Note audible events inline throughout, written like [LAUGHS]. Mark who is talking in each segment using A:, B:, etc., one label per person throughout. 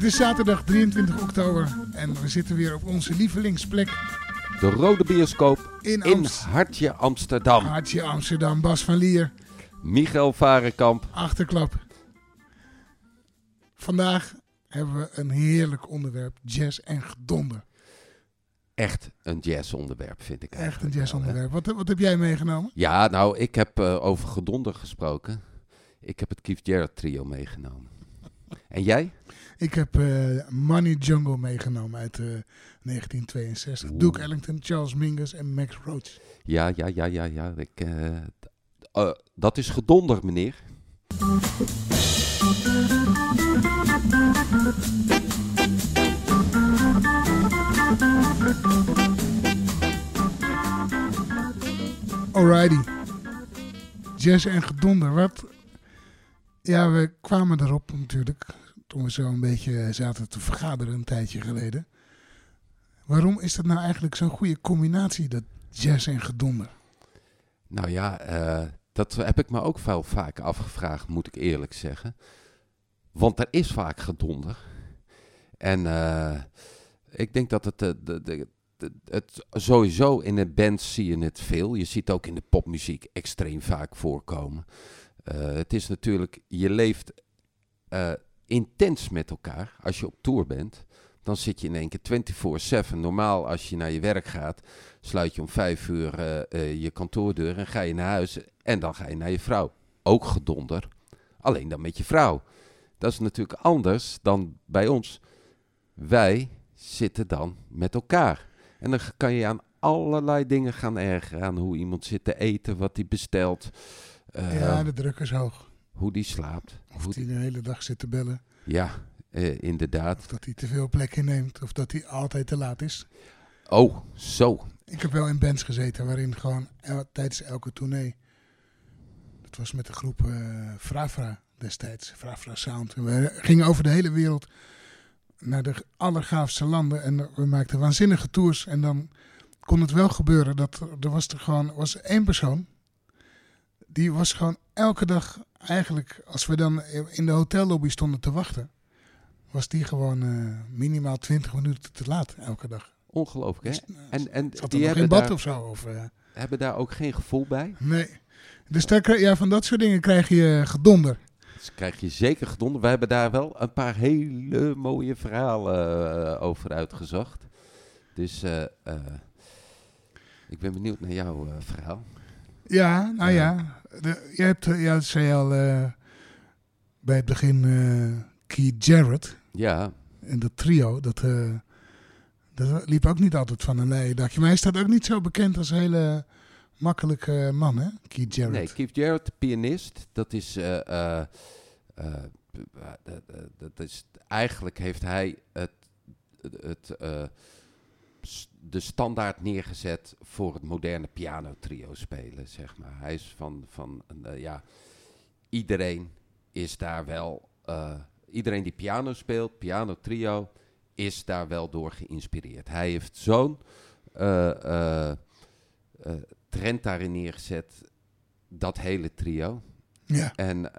A: Het is zaterdag 23 oktober en we zitten weer op onze lievelingsplek
B: De Rode Bioscoop
A: in,
B: Hartje Amsterdam.
A: Hartje Amsterdam. Bas van Lier,
B: Michael Varenkamp.
A: achterklap. Vandaag hebben we een heerlijk onderwerp, jazz en gedonder.
B: Echt een jazzonderwerp, vind ik
A: Echt een jazzonderwerp. Wat, wat heb jij meegenomen?
B: Ja, nou, ik heb eh, over gedonder gesproken. Ik heb het Keith Jarrett trio meegenomen. En jij?
A: Ik heb eh, Money Jungle meegenomen uit eh, 1962.
B: Oeh.
A: Duke Ellington, Charles Mingus en Max Roach.
B: Ja, ja, ja, ja, ja. Ik, eh, eh, dat is gedonder, meneer.
A: Alrighty. Jazz en gedonder. Wat? Ja, we kwamen erop natuurlijk. Toen we zo een beetje zaten te vergaderen een tijdje geleden. Waarom is dat nou eigenlijk zo'n goede combinatie, dat jazz en gedonder?
B: Nou ja, eh, dat heb ik me ook veel vaak afgevraagd, moet ik eerlijk zeggen. Want er is vaak gedonder. En eh, ik denk dat het, eh, de, de, het sowieso in de bands zie je het veel. Je ziet ook in de popmuziek extreem vaak voorkomen. Eh, het is natuurlijk, je leeft eh, intens met elkaar als je op tour bent. Dan zit je in één keer 24-7. Normaal als je naar je werk gaat, sluit je om vijf uur eh, eh, je kantoordeur en ga je naar huis. En dan ga je naar je vrouw. Ook gedonder. Alleen dan met je vrouw. Dat is natuurlijk anders dan bij ons. Wij zitten dan met elkaar. En dan kan je aan allerlei dingen gaan ergeren. Aan hoe iemand zit te eten, wat hij bestelt.
A: ja, de druk is hoog.
B: hoe die slaapt.
A: Of hij de hele dag zit te bellen.
B: ja, eh, inderdaad.
A: Of dat hij te veel plek inneemt. Of dat hij altijd te laat is.
B: Oh, zo.
A: Ik heb wel in bands gezeten waarin gewoon el- tijdens elke tournee. Dat was met de groep eh Frafra destijds, Frafra Sound. En we gingen over de hele wereld naar de allergaafste landen. En we maakten waanzinnige tours. En dan kon het wel gebeuren dat er- er was er gewoon was één persoon. Die was gewoon elke dag eigenlijk, als we dan in de hotellobby stonden te wachten, was die gewoon eh, minimaal 20 minuten te laat elke dag.
B: Ongelooflijk, hè?
A: Dus, eh,
B: En, en
A: Zat er
B: die hebben
A: bad
B: daar,
A: of zo? Of, eh,
B: hebben daar ook geen gevoel bij.
A: nee. Dus daar, ja, van dat soort dingen krijg je gedonder.
B: Dus krijg je zeker gedonder. We hebben daar wel een paar hele mooie verhalen eh, over uitgezocht. Dus eh, eh, ik ben benieuwd naar jouw eh, verhaal.
A: Ja, nou
B: Ja.
A: De, je hebt, eh, ja, dat zei je al eh, bij het begin, eh Keith Jarrett
B: Ja,
A: en dat trio, dat, dat liep ook niet altijd van een leien dakje. Maar hij staat ook niet zo bekend als een hele makkelijke man, hè? Keith Jarrett.
B: nee, Keith Jarrett, de pianist, dat is, dat- is, eigenlijk heeft hij het, het, eh, de standaard neergezet voor het moderne pianotrio spelen, zeg maar. Hij is van, van eh, ja, iedereen is daar wel, eh, iedereen die piano speelt, pianotrio, is daar wel door geïnspireerd. Hij heeft zo'n eh, trend daarin neergezet, dat hele trio.
A: Ja,
B: En,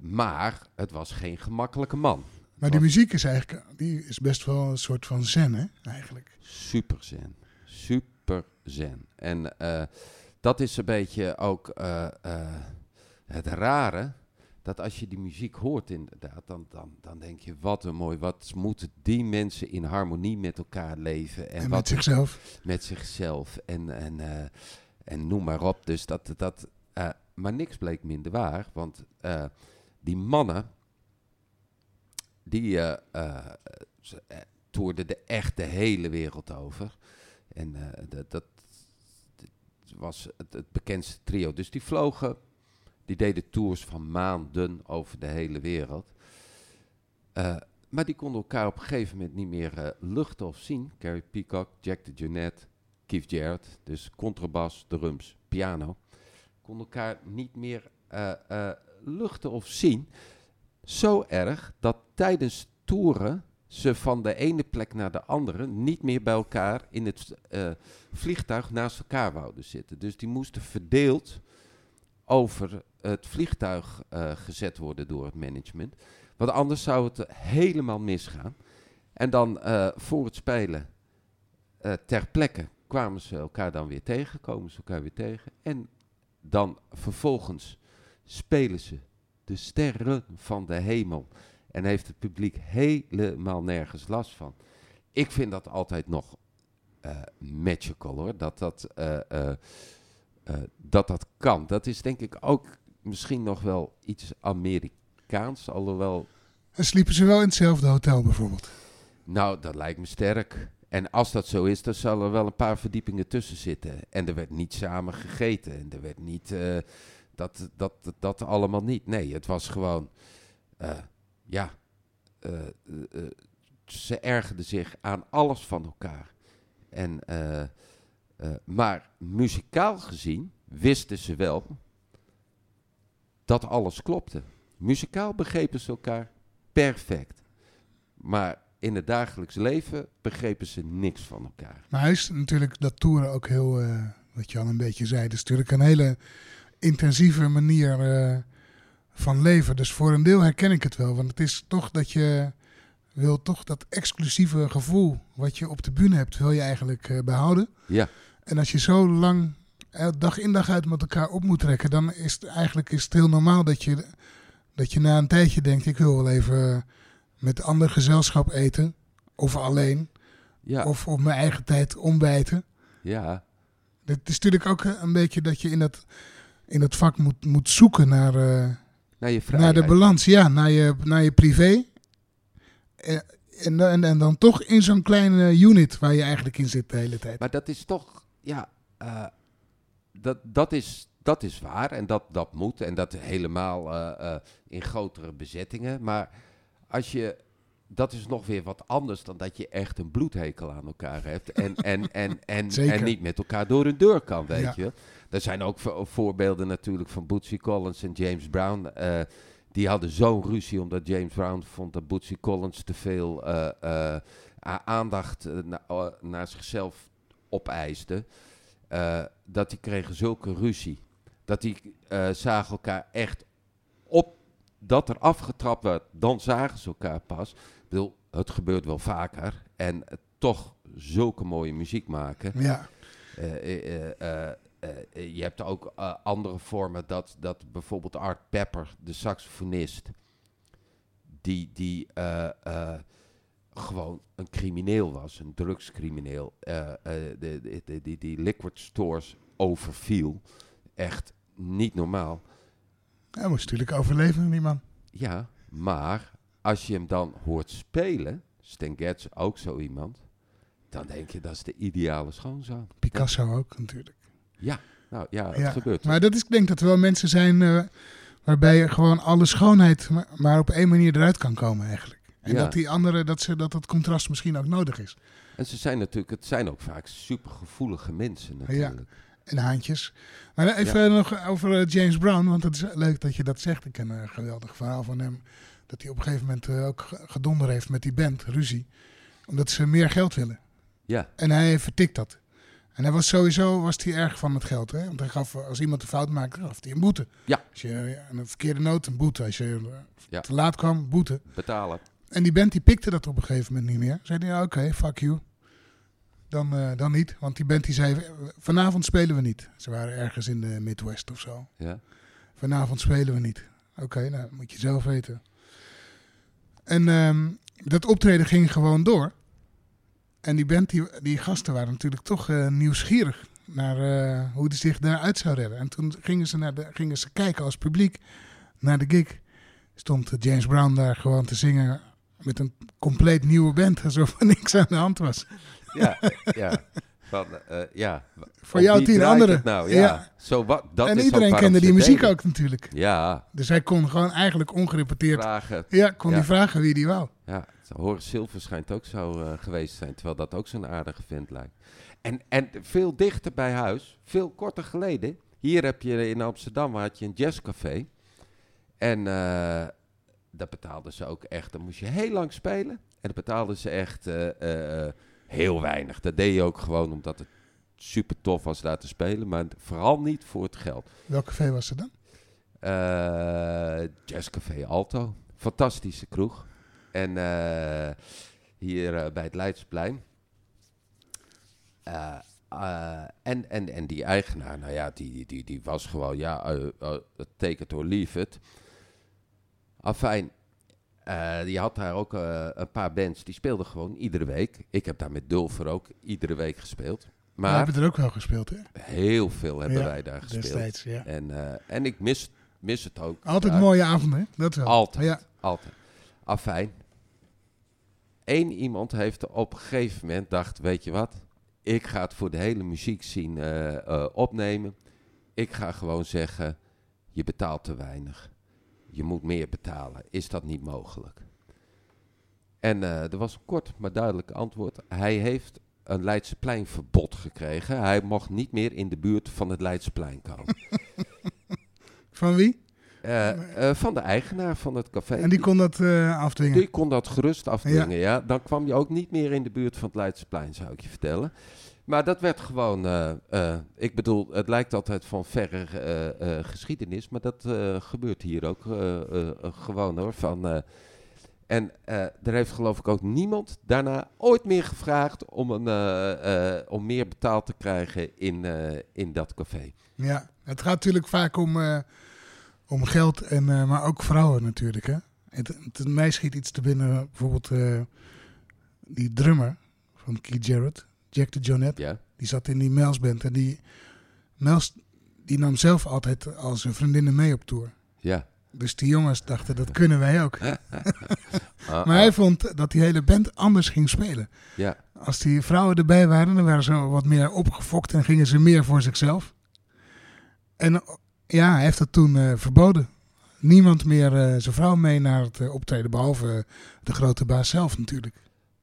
B: maar het was geen gemakkelijke man.
A: Maar die muziek is eigenlijk die is best wel een soort van zen, hè? Eigenlijk.
B: Super zen. Super zen. En eh, dat is een beetje ook eh, eh, het rare. Dat als je die muziek hoort inderdaad, dan, dan, dan denk je, wat een mooi, wat moeten die mensen in harmonie met elkaar leven. En,
A: En,
B: wat
A: met zichzelf.
B: met zichzelf en, en, en noem maar op. Dus dat, dat, maar niks bleek minder waar, want die mannen, die toerden de echt de hele wereld over. En dat, dat was het, het bekendste trio. Dus die vlogen, die deden tours van maanden over de hele wereld. Maar die konden elkaar op een gegeven moment niet meer luchten of zien. Gary Peacock, Jack de Jonette, Keith Jarrett, dus contrabas, drums, piano. Konden elkaar niet meer luchten of zien. Zo erg dat tijdens toeren ze van de ene plek naar de andere niet meer bij elkaar in het eh, vliegtuig naast elkaar wouden zitten. Dus die moesten verdeeld over het vliegtuig eh, gezet worden door het management. Want anders zou het helemaal misgaan. En dan eh, voor het spelen ter plekke kwamen ze elkaar dan weer tegen, komen ze elkaar weer tegen. En dan vervolgens spelen ze de sterren van de hemel. En heeft het publiek helemaal nergens last van. Ik vind dat altijd nog eh, magical hoor. Dat dat, eh, eh, dat dat kan. Dat is denk ik ook misschien nog wel iets Amerikaans. Alhoewel,
A: En sliepen ze wel in hetzelfde hotel bijvoorbeeld?
B: nou dat lijkt me sterk. En als dat zo is, dan zal er wel een paar verdiepingen tussen zitten. En er werd niet samen gegeten. En er werd niet. Dat, dat, dat, dat allemaal niet. Nee, het was gewoon. eh, ja. eh, eh, ze ergerden zich aan alles van elkaar. En, maar muzikaal gezien wisten ze wel dat alles klopte. Muzikaal begrepen ze elkaar perfect. Maar in het dagelijks leven begrepen ze niks van elkaar.
A: Maar hij is natuurlijk dat toeren ook heel, wat je al een beetje zei, het is natuurlijk een hele intensieve manier eh, van leven. Dus voor een deel herken ik het wel, want het is toch dat je wil toch dat exclusieve gevoel wat je op de bühne hebt, wil je eigenlijk eh, behouden.
B: Ja,
A: En als je zo lang eh, dag in dag uit met elkaar op moet trekken, dan is het eigenlijk is het heel normaal dat je, dat je na een tijdje denkt, ik wil wel even met ander gezelschap eten. Of alleen.
B: ja,
A: Of op mijn eigen tijd ontbijten.
B: ja,
A: Het is natuurlijk ook een beetje dat je in dat, in dat vak moet, moet zoeken naar, eh,
B: naar je
A: naar de balans. Ja, naar je, naar je privé. En, en, en dan toch in zo'n kleine unit waar je eigenlijk in zit de hele tijd.
B: Maar dat is toch, ja, eh, dat, dat, is, dat is waar en dat, dat moet. En dat helemaal eh, in grotere bezettingen. Maar als je, dat is nog weer wat anders dan dat je echt een bloedhekel aan elkaar hebt. En, en, en, en, en [LAUGHS] niet met elkaar door een deur kan, weet
A: Ja.
B: je. Er zijn ook vo- voorbeelden natuurlijk van Bootsy Collins en James Brown. eh, die hadden zo'n ruzie omdat James Brown vond dat Bootsy Collins te veel eh, eh, aandacht na- naar zichzelf opeiste. dat die kregen zulke ruzie. Dat die zagen elkaar echt op dat er afgetrapt werd. Dan zagen ze elkaar pas. Ik bedoel, het gebeurt wel vaker. En toch zulke mooie muziek maken.
A: Ja,
B: je hebt ook eh, andere vormen dat, dat bijvoorbeeld Art Pepper, de saxofonist, die, die eh, eh, gewoon een crimineel was, een drugscrimineel, eh, eh, de- die, die liquid stores overviel. Echt niet normaal.
A: hij moest natuurlijk overleven, die man.
B: Ja, maar als je hem dan hoort spelen, Stan Getz ook zo iemand, dan denk je dat is de ideale schoonzoon.
A: Picasso ook natuurlijk.
B: Ja, nou ja, het
A: Ja,
B: gebeurt.
A: Maar dat is, ik denk dat er wel mensen zijn eh, waarbij je gewoon alle schoonheid maar, maar op één manier eruit kan komen eigenlijk. En
B: Ja.
A: dat die andere, dat, ze, dat contrast misschien ook nodig is.
B: En ze zijn natuurlijk, het zijn ook vaak supergevoelige mensen natuurlijk.
A: En haantjes. Maar even nog over eh, James Brown, want het is leuk dat je dat zegt. Ik ken een geweldig verhaal van hem. Dat hij op een gegeven moment eh, ook ge- gedonder heeft met die band, ruzie. Omdat ze meer geld willen.
B: Ja,
A: En hij vertikt dat. En hij was sowieso was hij erg van het geld. Hè? Want hij gaf, als iemand een fout maakte, gaf hij een boete.
B: Ja.
A: Als je een verkeerde noot, een boete. Als je eh,
B: Ja.
A: te laat kwam, boete.
B: betalen.
A: En die band die pikte dat op een gegeven moment niet meer. Zei hij, oké, fuck you. Dan, eh, dan niet. Want die band die zei, vanavond spelen we niet. Ze waren ergens in de Midwest of zo.
B: Ja.
A: Vanavond spelen we niet. Oké, nou, moet je zelf weten. En ehm, dat optreden ging gewoon door. En die band, die, die gasten waren natuurlijk toch eh, nieuwsgierig naar eh, hoe die zich daaruit zou redden. En toen gingen ze, naar de, gingen ze kijken als publiek naar de gig. Stond eh, James Brown daar gewoon te zingen met een compleet nieuwe band. Alsof er niks aan de hand was.
B: Ja, ja. Van, ja.
A: Voor jou tien anderen.
B: Nou, ja.
A: Ja.
B: Zo wat, dat
A: en
B: is
A: iedereen kende die muziek
B: deden.
A: ook natuurlijk.
B: Ja,
A: Dus hij kon gewoon eigenlijk ongerepeteerd...
B: vragen.
A: Ja, kon
B: Ja.
A: die vragen wie die wou.
B: Ja, Horace Silver schijnt ook zo eh, geweest te zijn, terwijl dat ook zo'n aardige vent lijkt. En, en veel dichter bij huis, veel korter geleden. Hier heb je in Amsterdam had je een jazzcafé. En eh dat betaalden ze ook echt. Dan moest je heel lang spelen. En dat betaalden ze echt eh, heel weinig. Dat deed je ook gewoon omdat het super tof was daar te spelen. Maar vooral niet voor het geld.
A: Welk café was het dan?
B: Jazzcafé Alto. fantastische kroeg. En eh, hier eh, bij het Leidsplein. Eh, en, en, en die eigenaar, nou ja, die, die, die was gewoon, ja, eh, eh, take it or leave it. Afijn, eh, die had daar ook een paar bands, die speelden gewoon iedere week. Ik heb daar met Dulfer ook iedere week gespeeld.
A: We
B: Maar
A: hebben er ook wel gespeeld, hè?
B: heel veel hebben
A: Ja,
B: wij daar gespeeld.
A: Destijds, ja.
B: En, en ik mis, mis het ook.
A: Altijd mooie avonden, hè? Dat wel.
B: Altijd.
A: Ja.
B: Altijd. Afijn. Eén iemand heeft op een gegeven moment dacht, weet je wat? Ik ga het voor de hele muziek zien opnemen. Ik ga gewoon zeggen, je betaalt te weinig. Je moet meer betalen. Is dat niet mogelijk? En eh, er was een kort maar duidelijk antwoord. Hij heeft een Leidseplein-verbod gekregen. Hij mocht niet meer in de buurt van het Leidseplein komen. [LAUGHS]
A: Van wie?
B: Eh, eh, van de eigenaar van het café.
A: En die kon dat eh, afdwingen.
B: Die kon dat gerust afdwingen, ja. Dan kwam je ook niet meer in de buurt van het Leidseplein, zou ik je vertellen. Maar dat werd gewoon, ik bedoel, het lijkt altijd van verre geschiedenis, maar dat gebeurt hier ook gewoon hoor. Van, en er heeft geloof ik ook niemand daarna ooit meer gevraagd om, een, om meer betaald te krijgen in, in dat café.
A: Ja, het gaat natuurlijk vaak om, om geld, en, eh, maar ook vrouwen natuurlijk. Hè? Het, het, mij schiet iets te binnen, bijvoorbeeld eh, die drummer van Keith Jarrett, Jack de Jonette,
B: Ja,
A: die zat in die Mels band. En die Mels die nam zelf altijd al zijn vriendinnen mee op tour.
B: ja.
A: Dus die jongens dachten, dat kunnen wij ook. [LAUGHS]
B: Ah,
A: Maar
B: ah,
A: hij vond dat die hele band anders ging spelen.
B: ja.
A: Als die vrouwen erbij waren, dan waren ze wat meer opgefokt en gingen ze meer voor zichzelf. En ja, hij heeft dat toen eh, verboden. Niemand meer eh, zijn vrouw mee naar het eh, optreden, behalve eh, de grote baas zelf natuurlijk.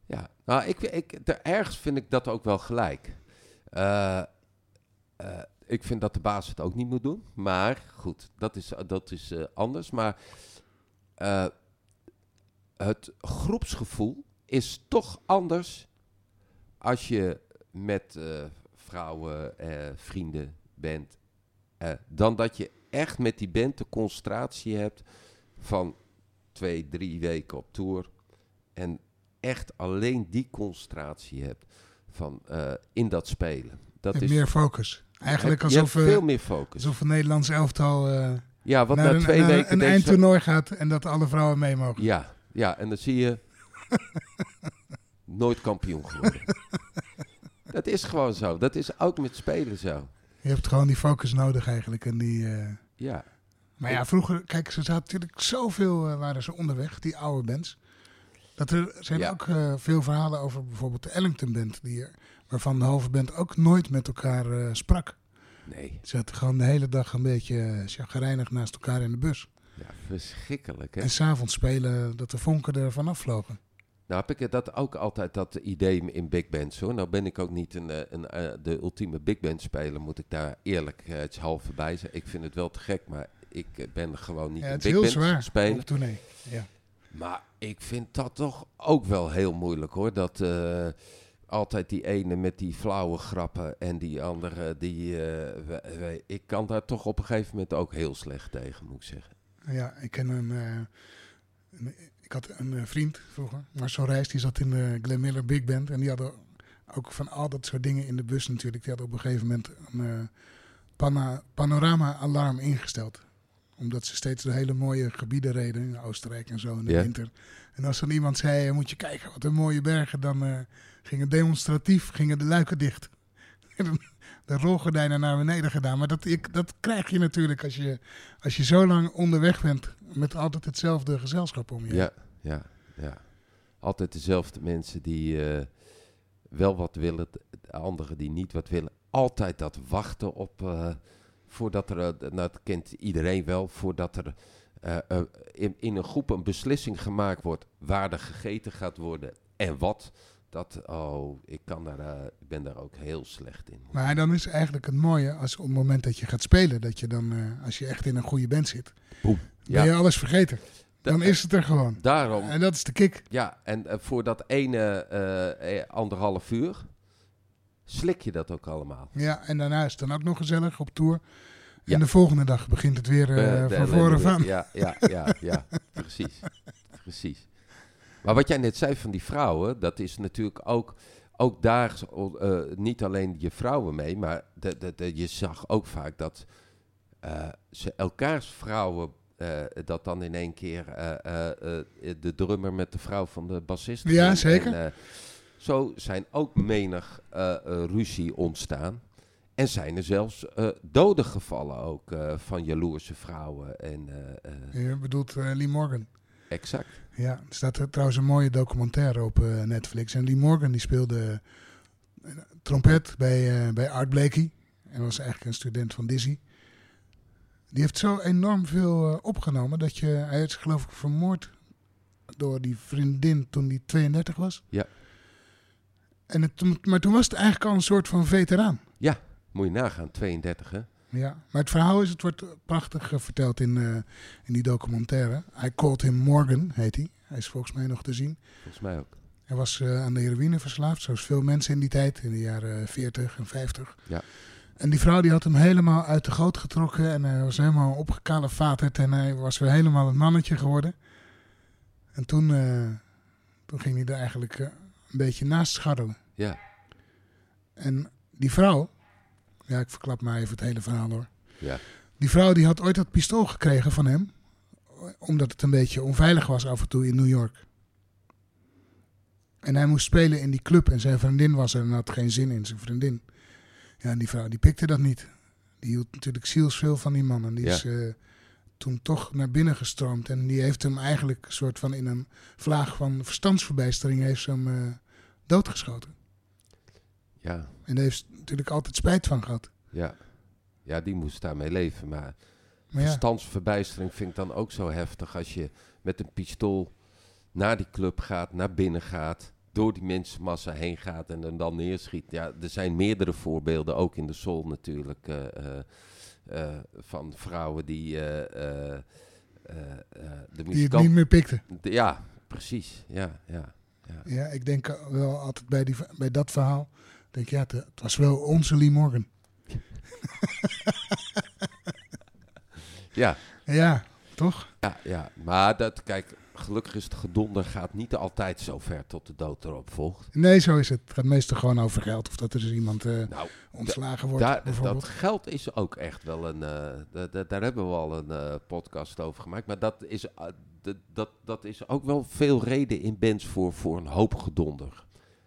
B: Ja, nou, ik, ik, er- ergens vind ik dat ook wel gelijk. Ik vind dat de baas het ook niet moet doen. Maar goed, dat is, dat is anders. Maar het groepsgevoel is toch anders als je met eh, vrouwen, eh, vrienden bent. Eh, dan dat je echt met die band de concentratie hebt van twee, drie weken op tour. En echt alleen die concentratie hebt van, eh, in dat spelen. Dat
A: En
B: is,
A: meer focus. Eigenlijk alsof, eh,
B: veel meer focus.
A: alsof een Nederlands elftal eh
B: Ja,
A: naar
B: na
A: een,
B: twee
A: naar
B: weken...
A: een eindtoernooi gaat en dat alle vrouwen mee mogen.
B: Ja, ja, en dan zie je... nooit kampioen geworden. [LAUGHS] dat is gewoon zo. Dat is ook met spelen zo.
A: Je hebt gewoon die focus nodig eigenlijk. En die, eh,
B: Ja,
A: Maar ja, vroeger, kijk, ze zaten natuurlijk zoveel eh, waren ze onderweg, die oude bands. Dat er zijn
B: Ja.
A: ook eh, veel verhalen over bijvoorbeeld de Ellington Band, die, er- waarvan de halve band ook nooit met elkaar sprak.
B: nee.
A: Ze zaten gewoon de hele dag een beetje uh, chagrijnig naast elkaar in de bus.
B: Ja, verschrikkelijk, hè?
A: En s'avonds spelen dat de vonken er vanaf vlogen.
B: Nou heb ik dat ook altijd, dat idee in big bands hoor. Nou ben ik ook niet een, eh, een, eh, de ultieme big band speler, moet ik daar eerlijk eh, het halve bij zijn. Ik vind het wel te gek, maar ik eh, ben gewoon niet
A: Ja,
B: een
A: het is
B: big
A: heel
B: band
A: zwaar
B: speler.
A: tournee. Ja.
B: Maar ik vind dat toch ook wel heel moeilijk hoor. Dat eh, altijd die ene met die flauwe grappen en die andere die... eh, we- we- ik kan daar toch op een gegeven moment ook heel slecht tegen, moet ik zeggen.
A: Ja, ik ken een, eh, een- ik had een eh, vriend vroeger, Marcel Reis, die zat in de Glenn Miller Big Band. En die hadden ook van al dat soort dingen in de bus natuurlijk. Die hadden op een gegeven moment een eh, pana- panorama-alarm ingesteld. Omdat ze steeds door hele mooie gebieden reden, in Oostenrijk en zo in de winter. En als dan iemand zei, moet je kijken, wat een mooie bergen, dan eh, gingen demonstratief gingen de luiken dicht. [LAUGHS] De rolgordijnen naar beneden gedaan. Maar dat, ik, dat krijg je natuurlijk als je, als je zo lang onderweg bent met altijd hetzelfde gezelschap om je.
B: Ja, ja, ja. Altijd dezelfde mensen die eh, wel wat willen, de anderen die niet wat willen. Altijd dat wachten op, eh, voordat er, eh, nou, dat kent iedereen wel, voordat er in, in een groep een beslissing gemaakt wordt waar er gegeten gaat worden en wat. Dat, oh, ik, kan daar, eh, ik ben daar ook heel slecht in.
A: Maar dan is eigenlijk het mooie als op het moment dat je gaat spelen, dat je dan, eh, als je echt in een goede band zit,
B: Boem.
A: ben
B: Ja.
A: je alles vergeten.
B: Da-
A: Dan is het er gewoon.
B: Daarom,
A: En dat is de kick.
B: ja, en eh, voor dat ene anderhalf uur slik je dat ook allemaal.
A: Ja, en daarna is het dan ook nog gezellig op tour.
B: Ja.
A: En de volgende dag begint het weer van voren van.
B: Ja, ja, ja, ja, [LAUGHS] precies. precies. Maar wat jij net zei van die vrouwen, dat is natuurlijk ook, ook daar eh, niet alleen je vrouwen mee, maar de, de, de, je zag ook vaak dat eh, ze elkaars vrouwen, eh, dat dan in één keer de drummer met de vrouw van de bassist.
A: Ja, zeker.
B: En, zo zijn ook menig ruzie ontstaan. En zijn er zelfs doden gevallen ook van jaloerse vrouwen. En,
A: je bedoelt Lee Morgan?
B: Exact.
A: Ja, er staat er trouwens een mooie documentaire op uh, Netflix. En Lee Morgan die speelde uh, trompet bij, uh, bij Art Blakey. En was eigenlijk een student van Dizzy. Die heeft zo enorm veel opgenomen dat je... Hij is geloof ik vermoord door die vriendin toen hij 32 was.
B: Ja.
A: En het, maar toen was het eigenlijk al een soort van veteraan.
B: Ja, moet je nagaan, 32 hè?
A: Ja, maar het verhaal is, het wordt prachtig uh, verteld in, uh, in die documentaire. I called him Morgan, heet hij. Hij is volgens mij nog te zien.
B: Volgens mij ook.
A: Hij was uh, aan de heroïne verslaafd, zoals veel mensen in die tijd, in de jaren 40 en 50.
B: Ja.
A: En die vrouw die had hem helemaal uit de goot getrokken en hij was helemaal opgekalefaterd en hij was weer helemaal een mannetje geworden. En toen, toen ging hij er eigenlijk een beetje naast scharrelen.
B: Ja.
A: En die vrouw, ja, ik verklap maar even het hele verhaal hoor.
B: Ja.
A: Die vrouw die had ooit dat pistool gekregen van hem. Omdat het een beetje onveilig was af en toe in New York. En hij moest spelen in die club en zijn vriendin was er en had geen zin in zijn vriendin. Ja, en die vrouw die pikte dat niet. Die hield natuurlijk zielsveel van die man. En die
B: Ja.
A: is eh, toen toch naar binnen gestroomd. En die heeft hem eigenlijk een soort van in een vlaag van verstandsverbijstering heeft ze hem eh, doodgeschoten.
B: Ja,
A: En daar heeft ze natuurlijk altijd spijt van gehad.
B: ja. Ja, die moest daarmee leven. Maar
A: Maar ja,
B: verstandsverbijstering vind ik dan ook zo heftig als je met een pistool naar die club gaat, naar binnen gaat, door die mensenmassa heen gaat en hem dan neerschiet. Ja, er zijn meerdere voorbeelden, ook in de soul natuurlijk, eh, eh, eh, van vrouwen die de
A: die het niet meer pikte.
B: de- Ja, precies. Ja, ja.
A: Ja, ik denk wel altijd bij, die, bij dat verhaal. Denk ja, het, het was wel onze Lee Morgan. [LAUGHS]
B: Ja,
A: Ja, toch?
B: ja, ja. Maar dat, kijk, gelukkig is het gedonder gaat niet altijd zo ver tot de dood erop volgt.
A: Nee, zo is het. Het gaat meestal gewoon over geld. Of dat er dus iemand eh,
B: Nou,
A: ontslagen wordt,
B: Daar,
A: bijvoorbeeld.
B: dat geld is ook echt wel een. eh, da- da- daar hebben we al een eh, podcast over gemaakt. Maar dat is, dat, dat is ook wel veel reden in bands voor, voor een hoop gedonder.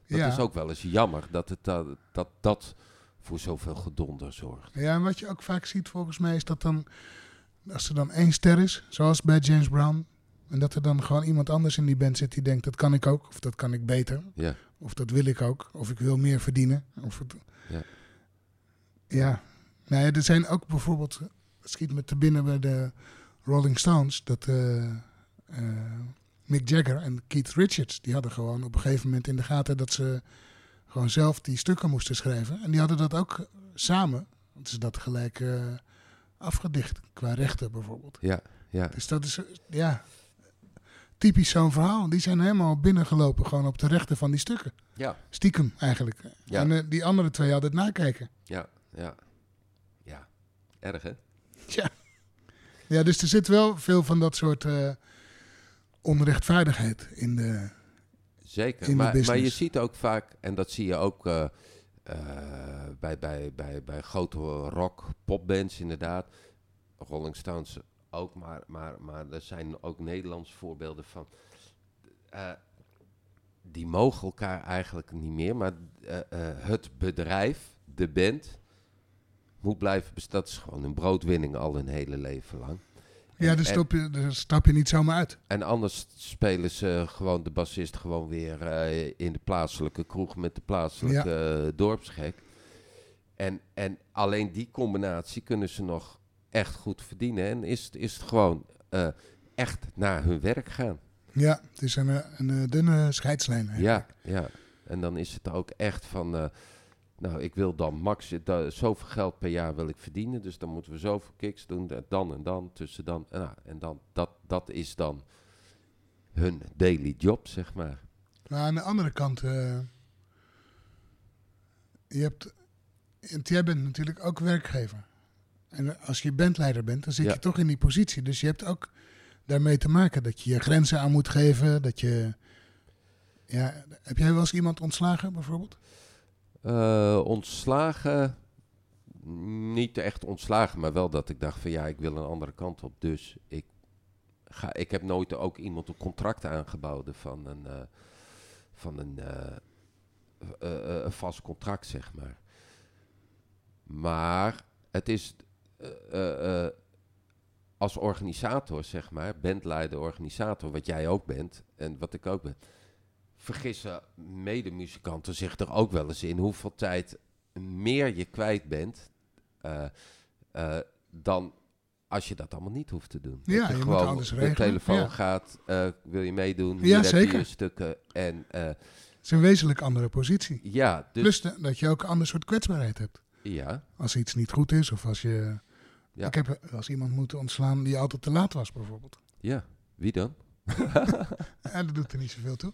B: Dat
A: ja.
B: is ook wel eens jammer dat het, dat, dat dat voor zoveel gedonder zorgt.
A: ja, en wat je ook vaak ziet volgens mij is dat dan... Als er dan één ster is, zoals bij James Brown... En dat er dan gewoon iemand anders in die band zit die denkt... dat kan ik ook, of dat kan ik beter.
B: Ja,
A: Of dat wil ik ook. Of ik wil meer verdienen. Of het...
B: Ja.
A: Ja. Nou ja, er zijn ook bijvoorbeeld... Het schiet me te binnen bij de Rolling Stones... dat eh, eh, Mick Jagger en Keith Richards... die hadden gewoon op een gegeven moment in de gaten... dat ze gewoon zelf die stukken moesten schrijven. En die hadden dat ook samen. Want ze dat gelijk eh, afgedicht. Qua rechten bijvoorbeeld.
B: ja, ja.
A: Dus dat is, eh, ja... Typisch zo'n verhaal. Die zijn helemaal binnengelopen gewoon op de rechten van die stukken.
B: Ja,
A: Stiekem eigenlijk.
B: Ja.
A: En eh, die andere twee hadden het nakijken.
B: ja, ja. Ja, erg hè? [LAUGHS]
A: Ja, dus er zit wel veel van dat soort onrechtvaardigheid in de...
B: Zeker,
A: in de
B: maar, maar je ziet ook vaak, en dat zie je ook eh, eh, bij, bij, bij, bij grote rock, popbands inderdaad, Rolling Stones ook, maar, maar, maar er zijn ook Nederlandse voorbeelden van. eh, die mogen elkaar eigenlijk niet meer, maar het bedrijf, de band, moet blijven bestaan. Dat is gewoon een broodwinning al een hele leven lang.
A: Ja, daar stap, je, daar stap je niet zomaar uit.
B: en anders spelen ze gewoon de bassist gewoon weer eh, in de plaatselijke kroeg met de plaatselijke eh, dorpsgek. En, en alleen die combinatie kunnen ze nog echt goed verdienen. En is, het- is het gewoon eh, echt naar hun werk gaan.
A: Ja, het is een, een, dunne scheidslijn. eigenlijk.
B: Ja, ja. En dan is het ook echt van, nou ik wil dan max, da- zoveel geld per jaar wil ik verdienen. Dus dan moeten we zoveel kicks doen, dan en dan, tussen dan. En, nou, en dan, dat, dat is dan hun daily job, zeg maar.
A: Maar aan de andere kant, eh, je hebt, want jij bent natuurlijk ook werkgever. En als je bandleider bent, dan zit
B: Ja.
A: je toch in die positie. Dus je hebt ook daarmee te maken. Dat je je grenzen aan moet geven. Dat je. Ja, heb jij wel eens iemand ontslagen, bijvoorbeeld?
B: Eh, ontslagen, niet echt ontslagen, maar wel dat ik dacht van ja, ik wil een andere kant op. Dus ik, ga, ik heb nooit ook iemand een contract aangeboden van een, eh, van een, eh, een vast contract, zeg maar. Maar het is als organisator, zeg maar, bandleider, organisator, wat jij ook bent en wat ik ook ben, vergissen medemuzikanten zich er ook wel eens in hoeveel tijd meer je kwijt bent eh, eh, dan als je dat allemaal niet hoeft te doen.
A: Ja,
B: dat
A: je moet
B: gewoon
A: alles
B: de telefoon
A: ja.
B: gaat, eh, wil je meedoen?
A: Ja,
B: je
A: zeker.
B: je stukken en
A: Het is een wezenlijk andere positie.
B: ja, dus
A: Plus de- dat je ook een ander soort kwetsbaarheid hebt.
B: ja,
A: Als iets niet goed is of als je...
B: Ja.
A: Ik heb eens iemand moeten ontslaan die altijd te laat was, bijvoorbeeld.
B: ja, wie dan? [LAUGHS]
A: Ja, dat doet er niet zoveel toe.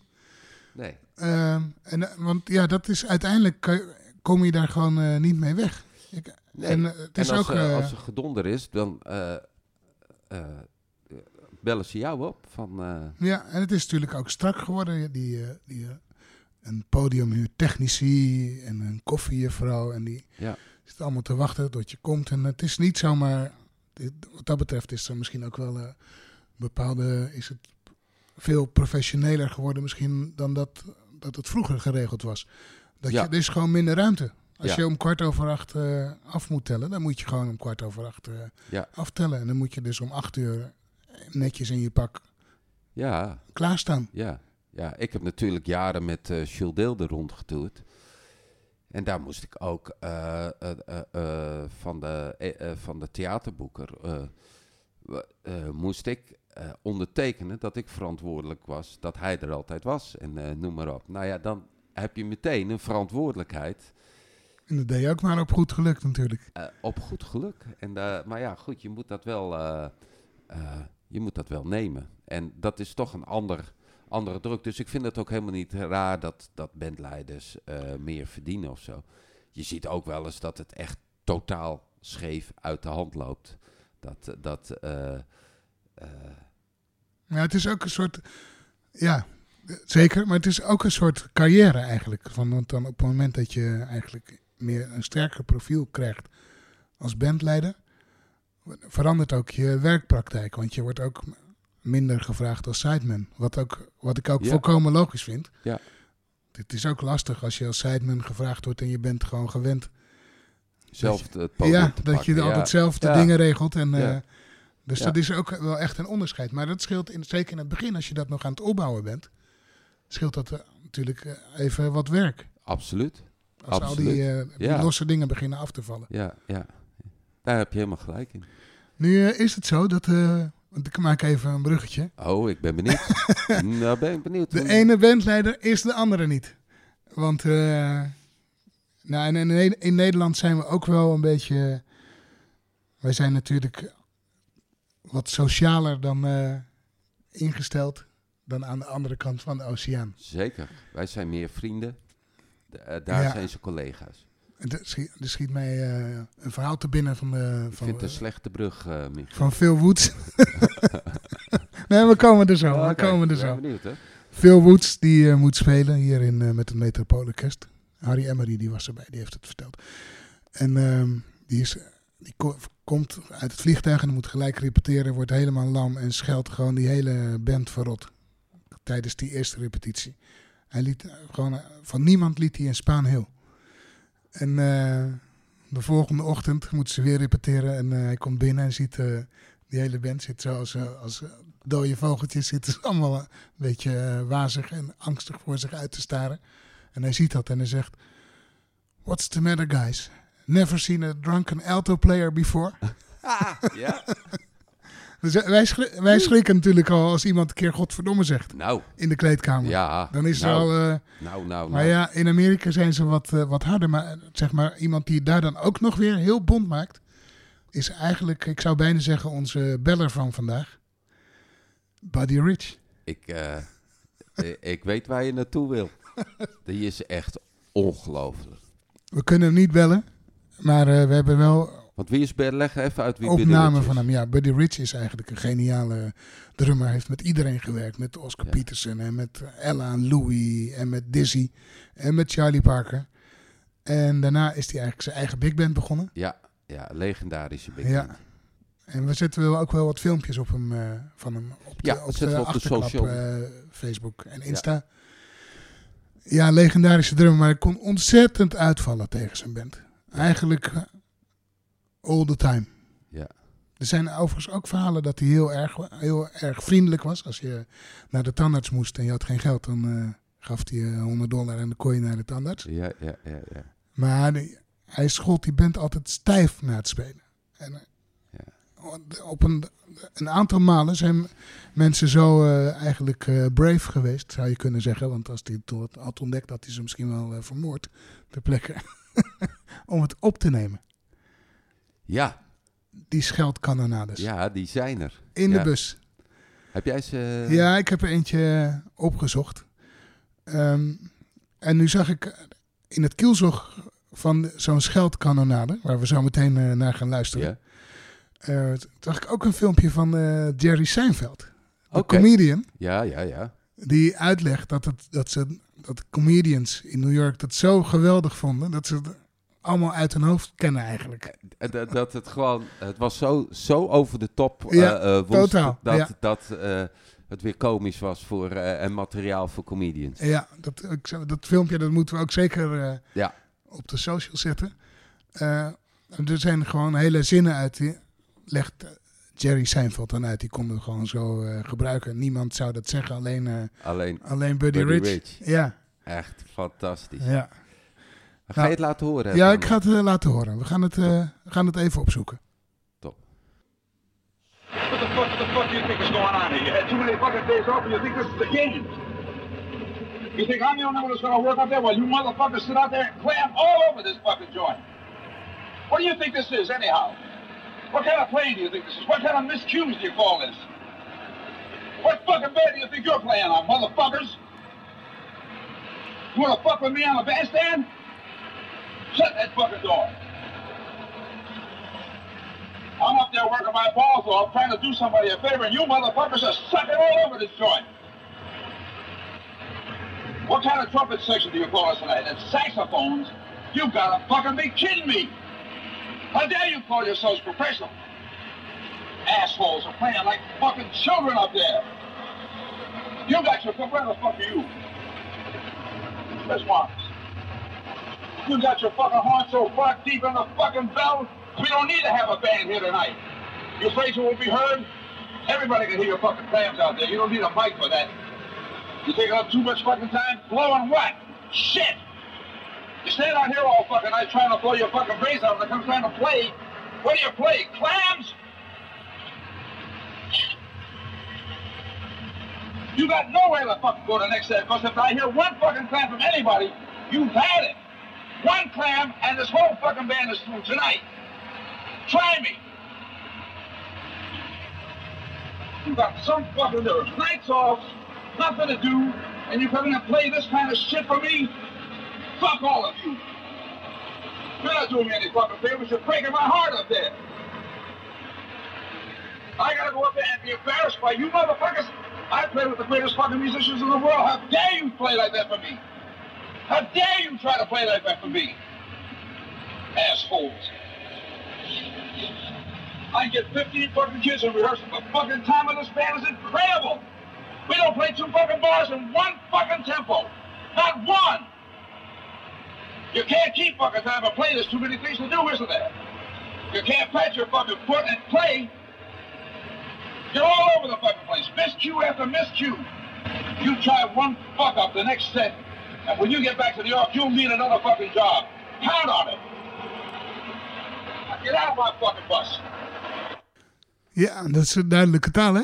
B: Nee.
A: Ehm, en, eh, want ja, dat is uiteindelijk kom je daar gewoon eh, niet mee weg. Ik,
B: Nee.
A: En eh, het is
B: en als,
A: ook.
B: als er gedonder is, dan bellen ze jou op van...
A: Ja, en het is natuurlijk ook strak geworden. Die, die, een podium huurt technici en een koffiejuffrouw. En die
B: Ja.
A: zit allemaal te wachten tot je komt. En het is niet zomaar. dit- Wat dat betreft is er misschien ook wel eh, bepaalde. Is het veel professioneler geworden misschien dan dat, dat het vroeger geregeld was. Dat
B: Ja.
A: je, er is gewoon minder ruimte. Als
B: Ja.
A: je om kwart over acht eh, af moet tellen, dan moet je gewoon om kwart over acht eh,
B: Ja.
A: aftellen. En dan moet je dus om acht uur netjes in je pak
B: ja,
A: klaarstaan.
B: ja, ja, ik heb natuurlijk jaren met eh Jules Deelder rondgetoerd. En daar moest ik ook van, de, van de theaterboeker... eh, moest ik eh, ondertekenen dat ik verantwoordelijk was, dat hij er altijd was en eh, noem maar op. Nou ja, dan heb je meteen een verantwoordelijkheid
A: En dat deed je ook maar op goed geluk natuurlijk.
B: Op goed geluk. En, maar ja, goed, je moet dat wel, je moet dat wel nemen. En dat is toch een ander, andere druk. Dus ik vind het ook helemaal niet raar dat, dat bandleiders meer verdienen of zo. Je ziet ook wel eens dat het echt totaal scheef uit de hand loopt. Dat, dat eh, eh,
A: Ja, het is ook een soort. Ja, zeker. Maar het is ook een soort carrière eigenlijk. Van, want dan op het moment dat je eigenlijk meer een sterker profiel krijgt als bandleider, verandert ook je werkpraktijk. Want je wordt ook minder gevraagd als sideman. Wat, ook, wat ik ook
B: Ja.
A: volkomen logisch vind.
B: Ja.
A: Het is ook lastig als je als sideman gevraagd wordt en je bent gewoon gewend.
B: Zelf het podium
A: Ja, dat
B: pakken.
A: je
B: Ja.
A: altijd zelf de
B: Ja.
A: dingen regelt. En, eh, dus dat is ook wel echt een onderscheid. Maar dat scheelt in, zeker in het begin, als je dat nog aan het opbouwen bent, scheelt dat eh, natuurlijk eh, even wat werk.
B: Absoluut.
A: Als al die, losse dingen beginnen af te vallen.
B: Ja, ja. Daar heb je helemaal gelijk in.
A: Nu is het zo dat, ik maak even een bruggetje.
B: Oh, ik ben benieuwd. [LAUGHS] nou ben ik benieuwd.
A: De ene bandleider is de andere niet. Want nou, en in, Ne- in Nederland zijn we ook wel een beetje. Wij zijn natuurlijk wat socialer dan eh, ingesteld dan aan de andere kant van de oceaan.
B: Zeker. Wij zijn meer vrienden. Eh, daar
A: Ja.
B: zijn ze collega's.
A: Er schiet, er schiet mij eh, een verhaal te binnen van, de,
B: Ik
A: van,
B: vind het een slechte brug,
A: van Phil Woods. [LAUGHS] nee, we komen er zo. We
B: oké.
A: komen er
B: Ik ben
A: zo.
B: benieuwd, hè?
A: Phil Woods die moet spelen hier in, met het Metropoolorkest. Harry Emery die was erbij, die heeft het verteld. En ehm, die, is, die ko- komt uit het vliegtuig en moet gelijk repeteren, wordt helemaal lam en scheldt gewoon die hele band verrot. Tijdens die eerste repetitie. Hij liet eh, gewoon, eh, van niemand liet hij een Spaan heel. En eh, de volgende ochtend moeten ze weer repeteren en hij komt binnen en ziet die hele band zit zo als, als dode vogeltjes zitten ze allemaal een beetje wazig en angstig voor zich uit te staren. En hij ziet dat en hij zegt: What's the matter, guys? Never seen a drunken alto player before.
B: ja. [LAUGHS]
A: Dus wij, wij schrikken natuurlijk al als iemand een keer godverdomme zegt
B: Nou,
A: in de kleedkamer.
B: ja.
A: Dan is
B: nou,
A: er al. eh,
B: Nou, nou,
A: maar
B: nou.
A: ja, in Amerika zijn ze wat, eh, wat harder. Maar zeg maar, iemand die daar dan ook nog weer heel bond maakt, is eigenlijk, ik zou bijna zeggen, onze beller van vandaag. Buddy Rich.
B: Ik, eh, [LAUGHS] ik weet waar je naartoe wil. [LAUGHS] Die is echt ongelooflijk.
A: We kunnen hem niet bellen, maar eh, we hebben wel
B: Want wie is? Leg even uit wie
A: opname van hem. Ja, Buddy Rich is eigenlijk een geniale drummer. Hij heeft met iedereen gewerkt. Met Oscar
B: Ja.
A: Peterson en met Ella en Louis en met Dizzy en met Charlie Parker. En daarna is hij eigenlijk zijn eigen big band begonnen.
B: Ja, ja, legendarische big
A: Ja.
B: band.
A: En we zetten wel ook wel wat filmpjes op hem, eh, van hem op de,
B: Ja,
A: op
B: zetten
A: de
B: op de social.
A: eh, Facebook en Insta. Ja. Legendarische drummer, maar hij kon ontzettend uitvallen tegen zijn band. Eigenlijk eh, all the time.
B: Ja.
A: Er zijn overigens ook verhalen dat hij heel erg, heel erg vriendelijk was. Als je naar de tandarts moest en je had geen geld, dan eh, gaf hij je 100 dollar en dan kon je naar de tandarts.
B: Ja, ja, ja, ja.
A: Maar die- hij schold die band altijd stijf na het spelen. En, eh, Op een, een aantal malen zijn mensen zo eh, eigenlijk eh, brave geweest, zou je kunnen zeggen. Want als hij het had ontdekt, had hij ze misschien wel eh, vermoord ter plekke. [LAUGHS] om het op te nemen.
B: Ja,
A: Die scheldkanonades.
B: ja, die zijn er.
A: In
B: Ja.
A: de bus.
B: Heb jij ze...
A: Ja, ik heb er eentje opgezocht. Ehm, en nu zag ik in het kielzog van zo'n scheldkanonade, waar we zo meteen naar gaan luisteren,
B: Ja.
A: Eh, zag ik ook een filmpje van eh, Jerry Seinfeld, de comedian,
B: Ja, ja, ja.
A: die uitlegt dat, het, dat, ze, dat comedians in New York dat zo geweldig vonden, dat ze het allemaal uit hun hoofd kennen eigenlijk.
B: En Dat, dat het gewoon... Het was zo, zo over de top
A: Ja,
B: eh, eh, woest
A: totaal,
B: Dat,
A: ja.
B: dat eh, het weer komisch was voor, eh, en materiaal voor comedians.
A: Ja, dat, ik, dat filmpje dat moeten we ook zeker eh,
B: Ja.
A: op de social zetten. Eh, er zijn gewoon hele zinnen uit. Die legt eh, Jerry Seinfeld dan uit. Die konden we gewoon zo eh, gebruiken. Niemand zou dat zeggen, alleen, eh,
B: Alleen
A: alleen Buddy,
B: Buddy
A: Rich.
B: Rich.
A: Ja,
B: echt fantastisch.
A: ja.
B: Ga je het laten horen?
A: ja,
B: van-
A: ik ga het eh, laten horen. We gaan het, eh, gaan het even opzoeken.
C: What the fuck, the fuck do you think is going on here? You had too many fucking days off and you think this is the game? You think I'm the only one that's gonna work out there while you motherfuckers sit out there and clam all over this fucking joint? What do you think this is, anyhow? What kind of plane do you think this is? What kind of miscues do you call this? What fucking band do you think you're playing on, motherfuckers? You wanna fuck with me on the bandstand? Shut that fucking door. I'm up there working my balls off trying to do somebody a favor, and you motherfuckers are sucking all over this joint. What kind of trumpet section do you call us tonight? And saxophones? You gotta fucking be kidding me! How dare you call yourselves professional? Assholes are playing like fucking children up there. You got your fuck are you? Miss Marcus. You got your fucking horn so far deep in the fucking bell, we don't need to have a band here tonight. You afraid you won't be heard? Everybody can hear your fucking clams out there. You don't need a mic for that. You're taking up too much fucking time? Blowing what? Shit! You stand out here all fucking night trying to blow your fucking brains out and come trying to play. What do you play? Clams? You got nowhere to fucking go to the next day because if I hear one fucking clam from anybody, you've had it. One clam and this whole fucking band is through tonight. Try me. You got some fucking nerve. Nights off, nothing to do, and you come in and play this kind of shit for me? Fuck all of you. You're not doing me any fucking favors. You're breaking my heart up there. I gotta go up there and be embarrassed by you motherfuckers. I play with the greatest fucking musicians in the world. How dare you play like that for me? How dare you try to play like that for me? Assholes. I get 15 fucking kids in rehearsal. The fucking time of this band is incredible. We don't play two fucking bars in one fucking tempo. Not one. You can't keep fucking time and play. There's too many things to do, isn't there? You can't pat your fucking foot and play. You're all over the fucking place. Miscue after miscue. You try one fuck up the next set, and when you get back to New York, you'll need another fucking job. Count on it. Now Get out of my fucking bus.
A: Ja, dat is een duidelijke taal, hè?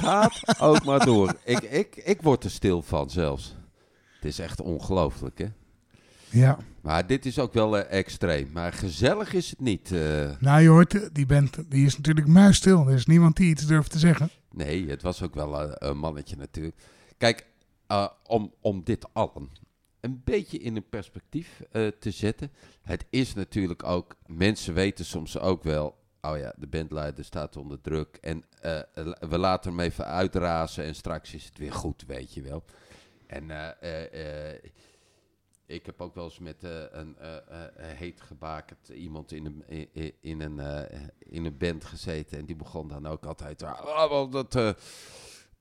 B: Gaat ook maar door. Ik, ik, ik word er stil van zelfs. Het is echt ongelooflijk, hè?
A: Ja.
B: Maar dit is ook wel eh, extreem. Maar gezellig is het niet. eh.
A: Nou, je hoort, eh, die band die is natuurlijk muisstil. Er is niemand die iets durft te zeggen.
B: nee, het was ook wel een mannetje natuurlijk. Kijk, om, om dit allen een beetje in een perspectief te zetten. Het is natuurlijk ook, mensen weten soms ook wel, oh ja, de bandleider staat onder druk en we laten hem even uitrazen en straks is het weer goed, weet je wel. En ik heb ook wel eens met eh, een eh, eh, heet gebakerd iemand in een, in, een, in een band gezeten. En die begon dan ook altijd ah, eh,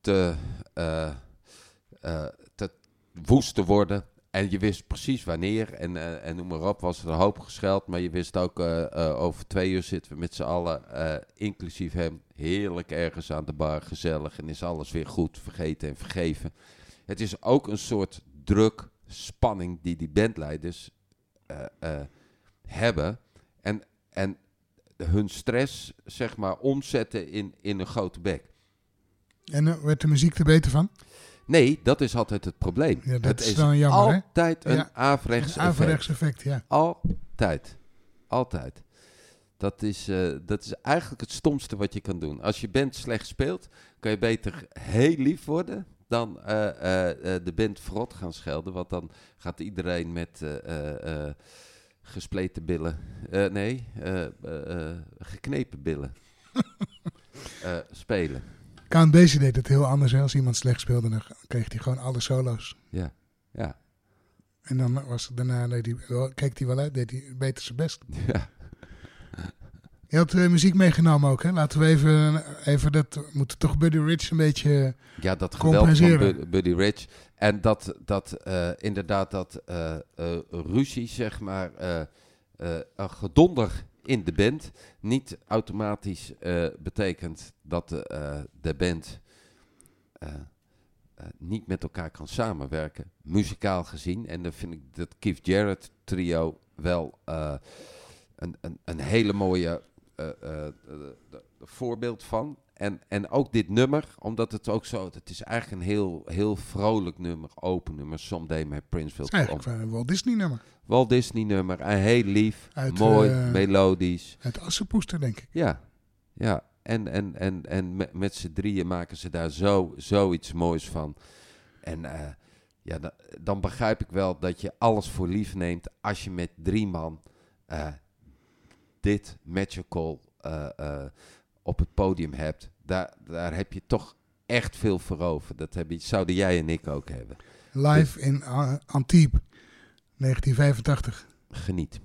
B: te, eh, te woest te worden. En je wist precies wanneer en, en noem maar op, was er een hoop gescheld. Maar je wist ook, over twee uur zitten we met z'n allen, inclusief hem, heerlijk ergens aan de bar, gezellig. En is alles weer goed, vergeten en vergeven. Het is ook een soort druk, spanning die die bandleiders eh, eh, hebben. En, en hun stress, zeg maar, omzetten in, in een grote bek.
A: En eh, werd de muziek er beter van?
B: Nee, dat is altijd het probleem.
A: Ja, dat
B: het
A: is dan jammer, hè?
B: altijd een
A: Ja,
B: averechts
A: Een
B: effect.
A: ja.
B: Altijd. Altijd. Dat is, dat is eigenlijk het stomste wat je kan doen. Als je band slecht speelt, kan je beter heel lief worden dan eh, eh, eh, de band verrot gaan schelden. Want dan gaat iedereen met gespleten billen. nee, geknepen billen. [LAUGHS] spelen.
A: Count Basie deed het heel anders. Hè? Als iemand slecht speelde, dan kreeg hij gewoon alle solo's.
B: Ja, ja,
A: En dan was het daarna, deed hij, keek hij wel uit, deed hij beter zijn best.
B: ja.
A: Je had eh, muziek meegenomen ook, hè? Laten we even, even dat, we moeten toch Buddy Rich een beetje...
B: Ja, dat geweld van. Bud- Buddy Rich. En dat, dat eh, inderdaad, dat eh, ruzie, zeg maar, een gedonder in de band niet automatisch betekent dat de, de band niet met elkaar kan samenwerken, muzikaal gezien. En dan vind ik dat Keith Jarrett trio wel een, een, een hele mooie eh, eh, eh, voorbeeld van. En, en ook dit nummer, omdat het ook zo... Het is eigenlijk een heel, heel vrolijk nummer, open nummer. Someday My Prince Will
A: eigenlijk een Walt Disney nummer.
B: Walt Disney nummer, en heel lief,
A: Uit,
B: mooi,
A: eh,
B: melodisch.
A: Het Assenpoester, denk ik.
B: Ja, ja. En, en, en, en met, met z'n drieën maken ze daar zo, zoiets moois van. En eh, ja, da- dan begrijp ik wel dat je alles voor lief neemt als je met drie man eh, dit magical eh, op het podium hebt. Daar, daar heb je toch echt veel voor over. Dat heb je, zouden jij en ik ook hebben.
A: Live in uh, Antibes, 1985.
B: Geniet.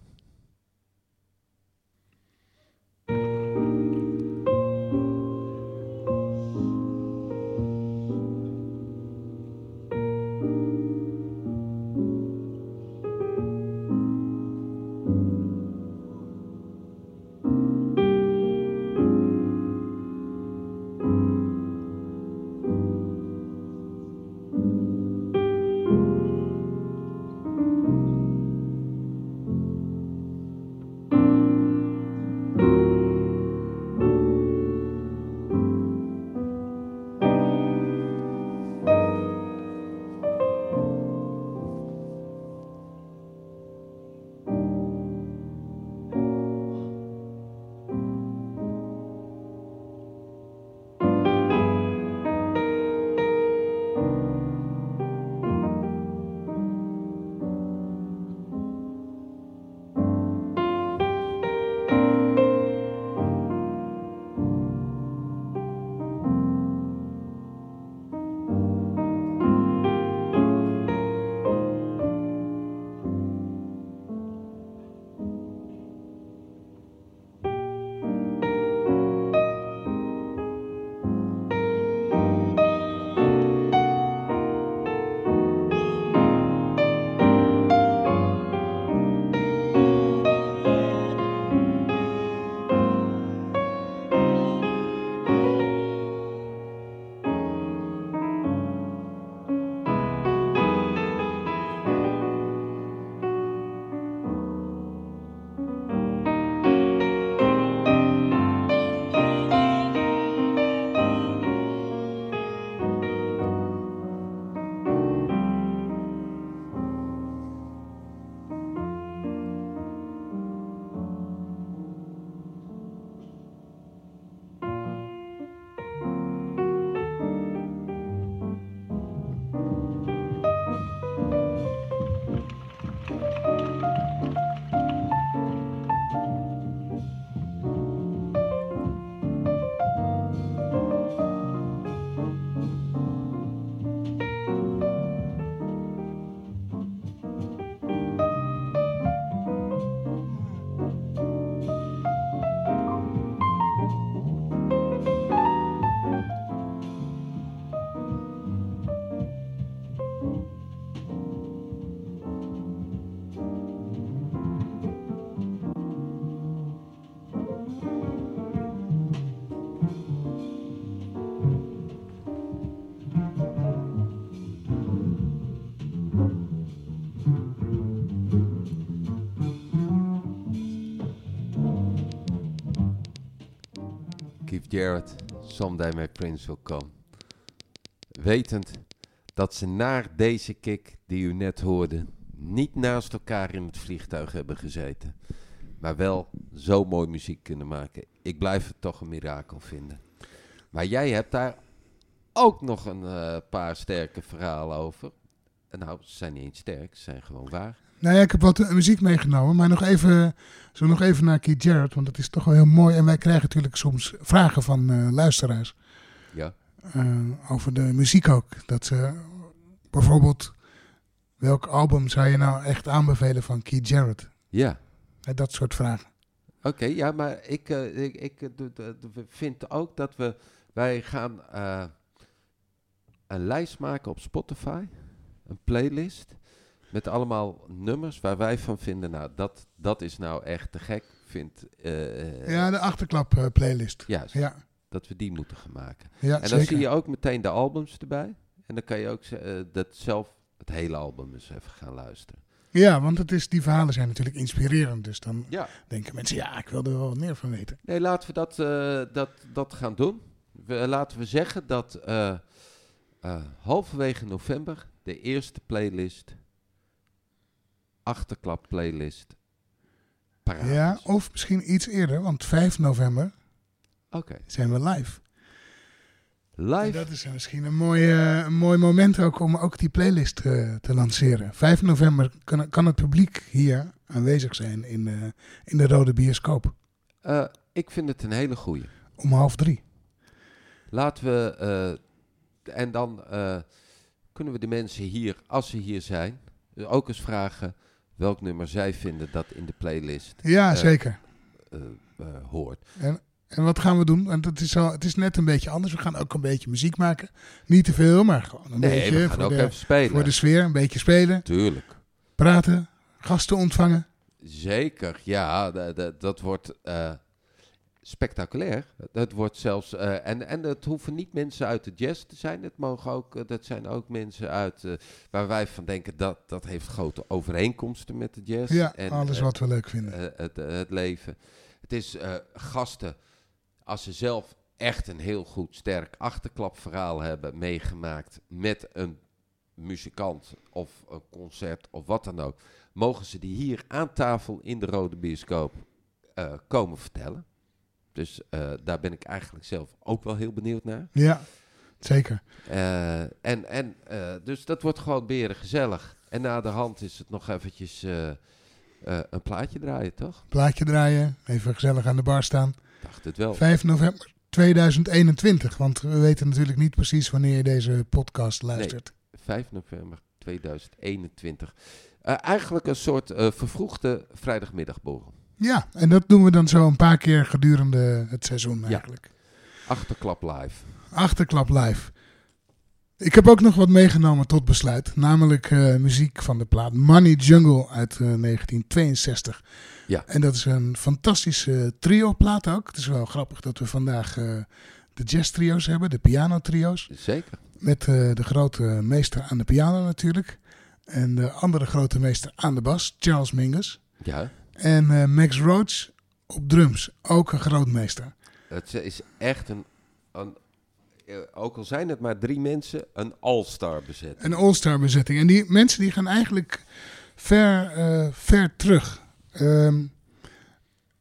B: Jarrett, Someday My Prince Will Come. Wetend dat ze naar deze kick die u net hoorde, niet naast elkaar in het vliegtuig hebben gezeten. Maar wel zo mooi muziek kunnen maken. Ik blijf het toch een mirakel vinden. Maar jij hebt daar ook nog een eh, paar sterke verhalen over. En nou, ze zijn niet eens sterk, ze zijn gewoon waar.
A: Nou ja, ik heb wat eh, muziek meegenomen, maar nog even, zo nog even naar Keith Jarrett, want dat is toch wel heel mooi. En wij krijgen natuurlijk soms vragen van eh, luisteraars
B: Ja,
A: eh, over de muziek ook. Dat ze bijvoorbeeld, welk album zou je nou echt aanbevelen van Keith Jarrett?
B: ja.
A: Dat soort vragen.
B: Oké, ja, maar ik, ik, ik vind ook dat we, wij gaan een lijst maken op Spotify, een playlist, met allemaal nummers waar wij van vinden, nou, dat, dat is nou echt te gek, vind, eh,
A: Ja, de achterklap eh, playlist.
B: juist,
A: Ja,
B: dat we die moeten gaan maken.
A: ja
B: en dan
A: zeker.
B: zie je ook meteen de albums erbij, en dan kan je ook eh, dat zelf, het hele album eens even gaan luisteren.
A: Ja, want het is, die verhalen zijn natuurlijk inspirerend. Dus dan
B: Ja.
A: denken mensen, ja, ik wil er wel wat meer van weten.
B: Nee, laten we dat, eh, dat, dat gaan doen. We, laten we zeggen dat eh, eh, halverwege november de eerste playlist, achterklap playlist, paraat
A: Ja,
B: is.
A: of misschien iets eerder, want 5 november
B: Oké,
A: zijn we live. En
B: live.
A: dat is misschien een mooi, eh, een mooi moment ook om ook die playlist eh, te lanceren. 5 november kan, kan het publiek hier aanwezig zijn in, eh, in de Rode Bioscoop.
B: Ik vind het een hele goeie.
A: Om half drie.
B: Laten we, en dan kunnen we de mensen hier, als ze hier zijn, ook eens vragen welk nummer zij vinden dat in de playlist
A: Ja,
B: Eh,
A: zeker.
B: eh, eh, hoort.
A: En wat gaan we doen? Want het is, al, het is net een beetje anders. We gaan ook een beetje muziek maken. Niet te veel, maar gewoon een
B: Nee,
A: beetje
B: we gaan
A: voor,
B: ook
A: de,
B: even spelen.
A: voor de sfeer. Een beetje spelen,
B: Tuurlijk.
A: praten, gasten ontvangen.
B: Zeker, ja, da- da- dat wordt spectaculair. Dat wordt zelfs, eh, en, en het hoeven niet mensen uit de jazz te zijn. Het mogen ook, eh, dat zijn ook mensen uit, eh, waar wij van denken dat dat heeft grote overeenkomsten met de jazz.
A: Ja,
B: en,
A: alles wat we leuk vinden.
B: het, het leven. Het is gasten, als ze zelf echt een heel goed, sterk achterklapverhaal hebben meegemaakt met een muzikant of een concert of wat dan ook, mogen ze die hier aan tafel in de Rode Bioscoop komen vertellen. Dus eh, daar ben ik eigenlijk zelf ook wel heel benieuwd naar.
A: Ja, zeker.
B: Eh, en en eh, dus dat wordt gewoon beren gezellig. En na de hand is het nog eventjes een plaatje draaien, toch?
A: Plaatje draaien, even gezellig aan de bar staan.
B: Dacht het wel.
A: 5 november 2021. Want we weten natuurlijk niet precies wanneer je deze podcast luistert.
B: 5 november 2021. Eh, eigenlijk een soort eh, vervroegde vrijdagmiddagborrel.
A: Ja, en dat doen we dan zo een paar keer gedurende het seizoen
B: Ja.
A: eigenlijk.
B: Achterklap live.
A: Achterklap live. Ik heb ook nog wat meegenomen tot besluit. Namelijk eh, muziek van de plaat Money Jungle uit eh, 1962.
B: Ja.
A: En dat is een fantastische trio-plaat ook. Het is wel grappig dat we vandaag eh, de jazz-trio's hebben, de piano-trio's.
B: Zeker.
A: Met eh, de grote meester aan de piano natuurlijk. En de andere grote meester aan de bas, Charles Mingus.
B: Ja.
A: En eh, Max Roach op drums, ook een grootmeester.
B: Het is echt een, een eh, ook al zijn het maar drie mensen, een all-star bezet.
A: Een all-star bezetting. En die mensen die gaan eigenlijk ver, eh, ver terug. Ehm,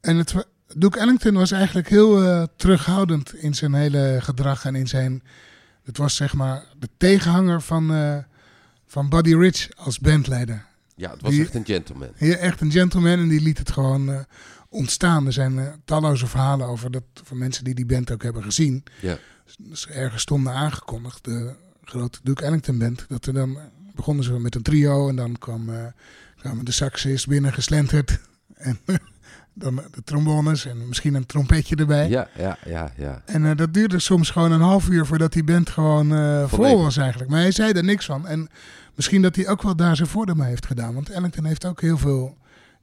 A: en het, Duke Ellington was eigenlijk heel terughoudend in zijn hele gedrag en in zijn... Het was zeg maar de tegenhanger van, van Buddy Rich als bandleider.
B: Ja, het was
A: Die-
B: echt een gentleman.
A: Echt een gentleman en die liet het gewoon eh, ontstaan. Er zijn eh, talloze verhalen over dat, van mensen die die band ook hebben gezien.
B: Ja.
A: Dus ergens stonden aangekondigd, de grote Duke Ellington band. Dat er dan begonnen ze met een trio en dan kwam, eh, kwamen de saxist binnen geslenterd. [LAUGHS] En dan de trombones en misschien een trompetje erbij.
B: Ja, ja, ja, ja.
A: En eh, dat duurde soms gewoon een half uur voordat die band gewoon eh, vol was eigenlijk. Maar hij zei er niks van. En misschien dat hij ook wel daar zijn voordeel mee heeft gedaan. Want Ellington heeft ook heel veel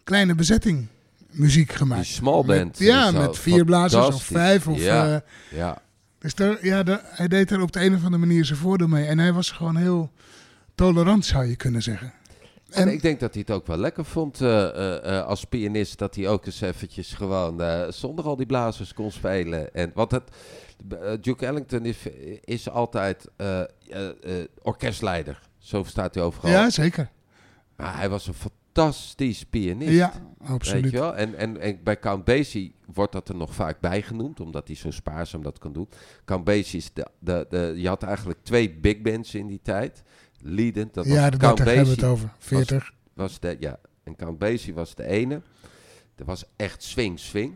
A: kleine bezetting muziek gemaakt.
B: Die small
A: Met-
B: band.
A: ja,
B: is zo
A: met vier blazers of vijf. Of,
B: ja,
A: eh,
B: ja.
A: dus daar, ja, daar- hij deed er op de een of andere manier zijn voordeel mee. En hij was gewoon heel tolerant, zou je kunnen zeggen.
B: En,
A: En-
B: ik denk dat hij het ook wel lekker vond eh, eh, als pianist. Dat hij ook eens eventjes gewoon zonder al die blazers kon spelen. En, want het, Duke Ellington is, is altijd orkestleider. Zo staat hij overal.
A: Ja, zeker.
B: Maar hij was een fantastisch pianist.
A: Ja,
B: Weet
A: absoluut.
B: je wel? En, en, en bij Count Basie wordt dat er nog vaak bij genoemd, omdat hij zo spaarzaam dat kan doen. Count Basie is de, de, de, je had eigenlijk twee big bands in die tijd. Leadend, dat
A: ja,
B: was
A: de
B: Count
A: 30 hebben we het over. 40.
B: was de, ja, en Count Basie was de ene. Dat was echt swing, swing.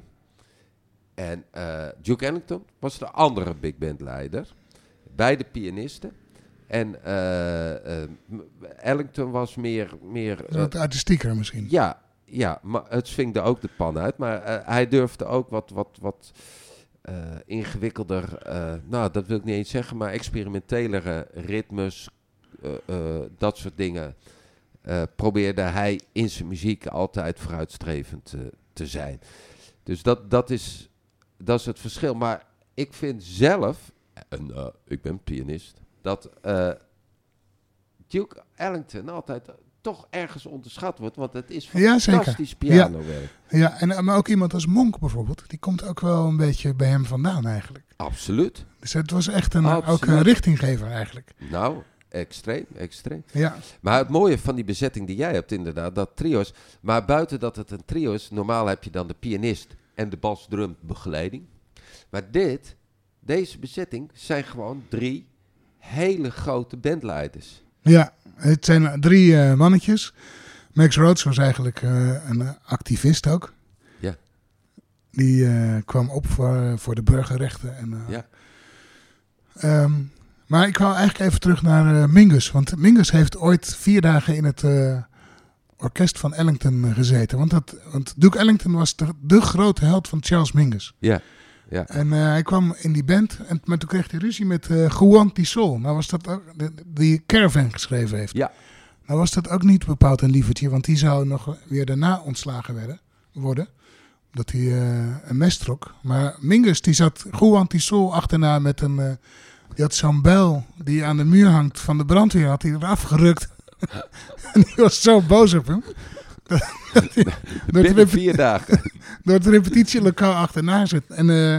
B: En eh, Duke Ellington was de andere big band leider. Beide pianisten. En eh, eh, Ellington was meer... meer eh,
A: Wat artistieker misschien.
B: ja, ja, maar het swingde ook de pan uit. Maar eh, hij durfde ook wat, wat, wat eh, ingewikkelder, eh, nou dat wil ik niet eens zeggen, maar experimentelere ritmes, eh, eh, dat soort dingen. eh, probeerde hij in zijn muziek altijd vooruitstrevend eh, te zijn. Dus dat, dat, is, dat is het verschil. Maar ik vind zelf, en eh, ik ben pianist, dat eh, Duke Ellington altijd toch ergens onderschat wordt. Want het is
A: Ja,
B: fantastisch pianowerk.
A: Ja, en, eh, maar ook iemand als Monk bijvoorbeeld. Die komt ook wel een beetje bij hem vandaan eigenlijk.
B: Absoluut.
A: Dus het was echt een, ook
B: Absoluut.
A: een richtinggever eigenlijk.
B: Nou, extreem, extreem.
A: Ja,
B: Maar het mooie van die bezetting die jij hebt inderdaad, dat trio's. Maar buiten dat het een trio is, normaal heb je dan de pianist en de bas-drum begeleiding. Maar dit, deze bezetting, zijn gewoon drie hele grote bandleiders.
A: ja het zijn drie eh, mannetjes. Max Rhodes was eigenlijk eh, een activist ook.
B: Ja.
A: Die eh, kwam op voor, voor de burgerrechten. En,
B: Ja.
A: ehm, maar ik wou eigenlijk even terug naar Mingus. Want Mingus heeft ooit vier dagen in het orkest van Ellington gezeten. Want, dat, want Duke Ellington was de, de grote held van Charles Mingus.
B: Ja, ja.
A: En eh, hij kwam in die band, en, maar toen kreeg hij ruzie met eh Juan Tisol. Nou was dat ook, die Caravan geschreven heeft.
B: Ja.
A: Nou was dat ook niet bepaald een lievertje, want die zou nog weer daarna ontslagen werden, worden. Dat hij eh, een mes trok. Maar Mingus die zat Juan Tisol achterna met een... eh, die had zo'n bel die aan de muur hangt van de brandweer, had hij eraf gerukt. [LAUGHS] en die was zo boos op hem. [LAUGHS]
B: Binnen vier dagen. [LAUGHS]
A: door het repetitielokaal achterna zit. En eh,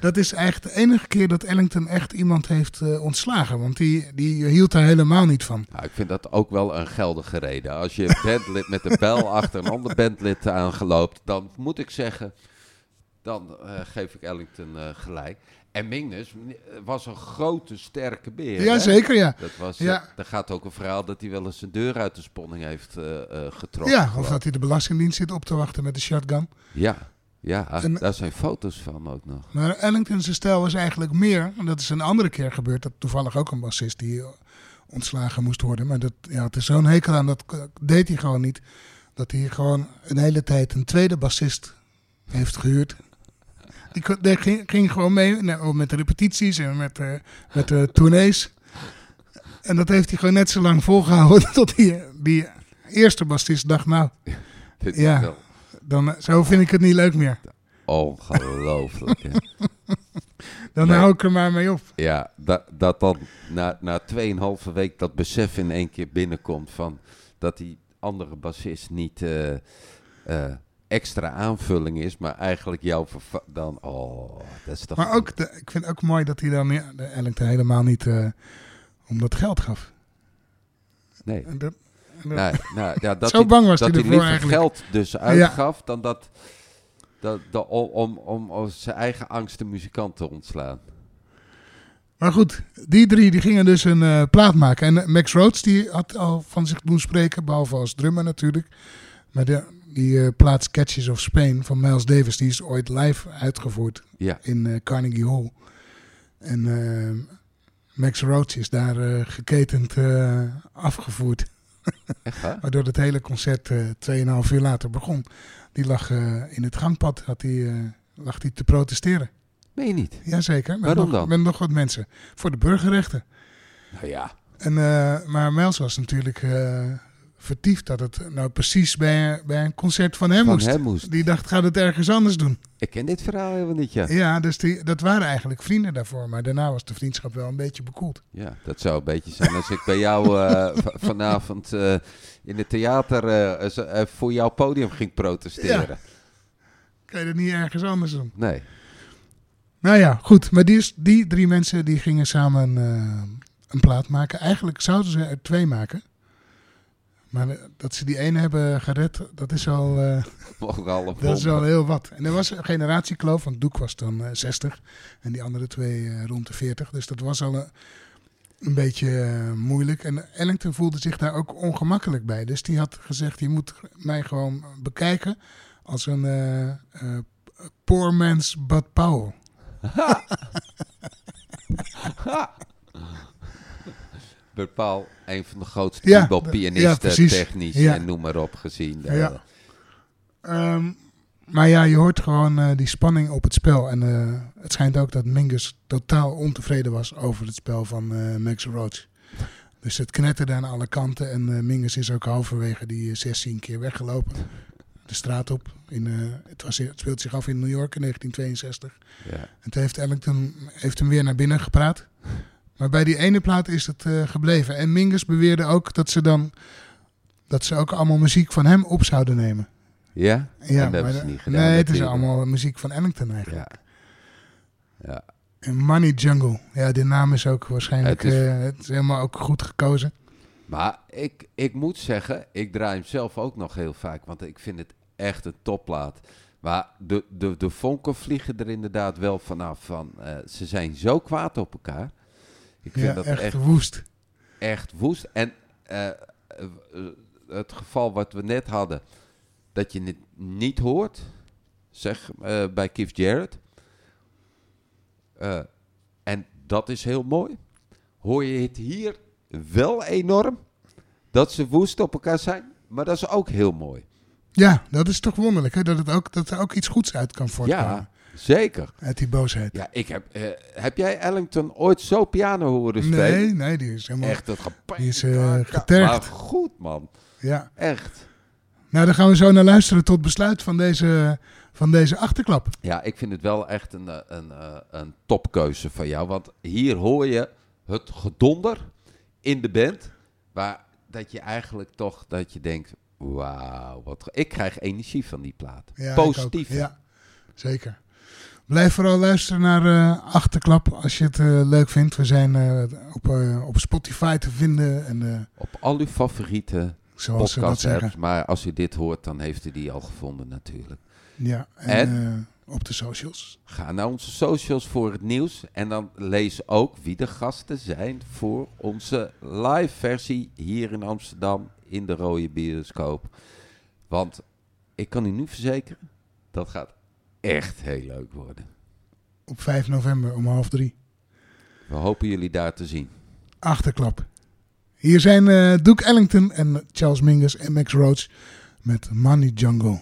A: dat is eigenlijk de enige keer dat Ellington echt iemand heeft eh, ontslagen. Want die, die hield daar helemaal niet van.
B: Nou, ik vind dat ook wel een geldige reden. Als je bandlid met een bel [LAUGHS] achter een ander bandlid aangeloopt, dan moet ik zeggen, dan eh, geef ik Ellington gelijk. En Mingus eh, was een grote, sterke beer.
A: Ja,
B: hè?
A: zeker ja.
B: Dat was,
A: Ja.
B: eh, er gaat ook een verhaal dat hij wel eens een deur uit de sponning heeft eh, getrokken.
A: Ja, of dat hij de Belastingdienst zit op te wachten met de shotgun.
B: Ja, ja
A: En-
B: daar zijn foto's van ook nog.
A: Maar Ellington zijn stijl was eigenlijk meer, en dat is een andere keer gebeurd, dat toevallig ook een bassist die ontslagen moest worden. Maar dat, ja, het is zo'n hekel aan, dat deed hij gewoon niet. Dat hij gewoon een hele tijd een tweede bassist heeft gehuurd. Die, ging, ging gewoon mee nou, met de repetities en met, eh, met de tournees. En dat heeft hij gewoon net zo lang volgehouden [LAUGHS] tot die, die eerste bassist dacht, nou,
B: Dit
A: Ja. dan, eh, zo vind ik het niet leuk meer.
B: ongelooflijk. hè. [LAUGHS]
A: Dan
B: Nee.
A: hou ik er maar mee op.
B: Ja, dat, dat dan na, na 2,5 week dat besef in één keer binnenkomt van dat die andere bassist niet eh, extra aanvulling is, maar eigenlijk jouw dan, oh, dat is toch...
A: Maar ook, de, ik vind het ook mooi dat hij dan ja, de Ellington helemaal niet eh, om dat geld gaf.
B: Nee.
A: En dat, en dat-
B: Nou, nou, ja, [LAUGHS] dat
A: Zo
B: hij,
A: bang was
B: dat
A: hij
B: hij liever geld dus uitgaf dan dat, dat, dat om, om, om, om zijn eigen angst de muzikant te ontslaan.
A: Maar goed, die drie die gingen dus een eh, plaat maken. En eh, Max Rhodes die had al van zich doen spreken, behalve als drummer natuurlijk. Maar de, die eh, plaat Sketches of Spain van Miles Davis, die is ooit live uitgevoerd
B: Ja,
A: in eh, Carnegie Hall. En eh, Max Rhodes is daar geketend afgevoerd. [LAUGHS]
B: echt waar?
A: Waardoor het hele concert eh 2,5 uur later begon. Die lag in het gangpad, had die, lag hij te protesteren.
B: Meen je niet?
A: Jazeker, met,
B: Waarom
A: nog,
B: dan?
A: met nog wat mensen. Voor de burgerrechten.
B: Nou ja,
A: En, maar Miles was natuurlijk vertiefd dat het nou precies bij, bij een concert van hem
B: Van
A: moest.
B: hem moest.
A: Die dacht, gaat het ergens anders doen.
B: Ik ken dit verhaal helemaal niet, ja.
A: Ja, dus die, dat waren eigenlijk vrienden daarvoor. Maar daarna was de vriendschap wel een beetje bekoeld.
B: Ja, dat zou een beetje zijn als ik bij jou eh, [LAUGHS] vanavond eh, in het theater eh, voor jouw podium ging protesteren.
A: Kan je dat niet ergens anders doen?
B: Nee.
A: Nou ja, goed. Maar die, is- die drie mensen die gingen samen een plaat maken. Eigenlijk zouden ze er twee maken. Maar eh, dat ze die ene hebben gered, dat is al, eh, [LAUGHS] dat is al heel wat. En er was een generatiekloof, want Doek was dan eh, 60 en die andere twee eh, rond de 40. Dus dat was al een, een beetje eh, moeilijk. En Ellington voelde zich daar ook ongemakkelijk bij. Dus die had gezegd, je moet mij gewoon bekijken als een eh, eh, poor man's Bud Powell.
B: Bepaal een van de grootste
A: Ja, precies.
B: technisch
A: Ja.
B: en noem maar op gezien.
A: Ja.
B: eh,
A: Ehm, maar ja, je hoort gewoon eh, die spanning op het spel. En eh, het schijnt ook dat Mingus totaal ontevreden was over het spel van eh, Max Roach. Dus het knetterde aan alle kanten. En Mingus is ook halverwege die eh, 16 keer weggelopen. De straat op. In, het, was, het speelt zich af in New York in 1962.
B: ja.
A: En toen heeft Ellington heeft hem weer naar binnen gepraat. Maar bij die ene plaat is het eh, gebleven. En Mingus beweerde ook dat ze dan... Dat ze ook allemaal muziek van hem op zouden nemen.
B: Ja?
A: Ja,
B: En dat hebben
A: maar
B: ze niet gedaan,
A: Nee, het is allemaal muziek van Ellington eigenlijk.
B: Ja. Ja.
A: En Money Jungle. Ja, die naam is ook waarschijnlijk
B: Het is-
A: is, het is helemaal ook goed gekozen.
B: Maar ik, ik moet zeggen, ik draai hem zelf ook nog heel vaak, want ik vind het echt een topplaat. Maar de, de, de vonken vliegen er inderdaad wel vanaf. Van, eh, ze zijn zo kwaad op elkaar. Ik vind
A: Ja,
B: dat
A: echt,
B: echt,
A: woest.
B: echt woest. En eh, eh, het geval wat we net hadden, dat je het niet hoort, zeg eh, bij Keith Jarrett. En dat is heel mooi. Hoor je het hier wel enorm, dat ze woest op elkaar zijn, maar dat is ook heel mooi.
A: Ja, dat is toch wonderlijk, hè? Dat, het ook, dat er ook iets goeds uit kan voortkomen.
B: Ja, zeker.
A: Uit die boosheid.
B: Ja, ik heb, eh, heb jij Ellington ooit zo piano horen spelen?
A: nee, nee, die is helemaal...
B: Echt het gepijn.
A: Die is, eh, getergd.
B: Maar goed, man.
A: Ja.
B: Echt.
A: Nou, dan gaan we zo naar luisteren tot besluit van deze, van deze achterklap.
B: Ja, ik vind het wel echt een, eh, een, een topkeuze van jou. Want hier hoor je het gedonder in de band. Waar dat je eigenlijk toch dat je denkt, wauw, wat... Ik krijg energie van die plaat.
A: Ja,
B: Positief.
A: Ja, zeker. Blijf vooral luisteren naar eh, Achterklap als je het eh, leuk vindt. We zijn eh, op, op Spotify te vinden. En
B: Op al uw favoriete
A: zoals ze dat zeggen.
B: apps. Maar als u dit hoort, dan heeft u die al gevonden natuurlijk.
A: Ja, en,
B: En?
A: op de socials.
B: Ga naar onze socials voor het nieuws. En dan lees ook wie de gasten zijn voor onze live versie hier in Amsterdam in de Rode Bioscoop. Want ik kan u nu verzekeren, dat gaat echt heel leuk worden.
A: Op 5 november om half drie.
B: We hopen jullie daar te zien.
A: Achterklap. Hier zijn eh Duke Ellington en Charles Mingus en Max Roach met Money Jungle.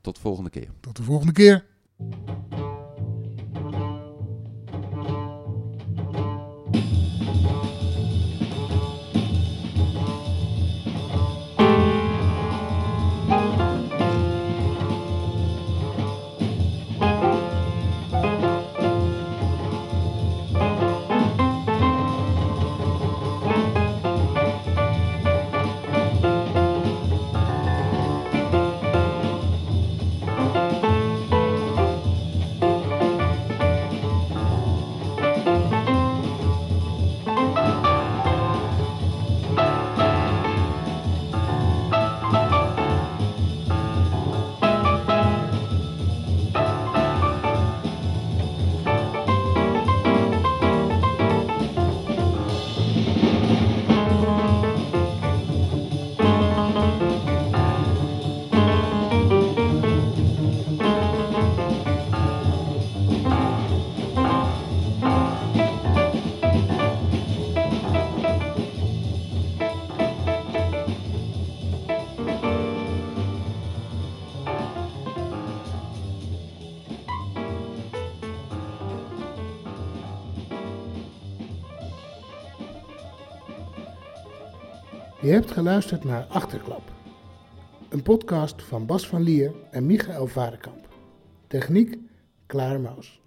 B: Tot volgende keer.
A: Tot de volgende keer. Hebt geluisterd naar Achterklap. Een podcast van Bas van Lier en Michael Varenkamp. Techniek, Klare Maus.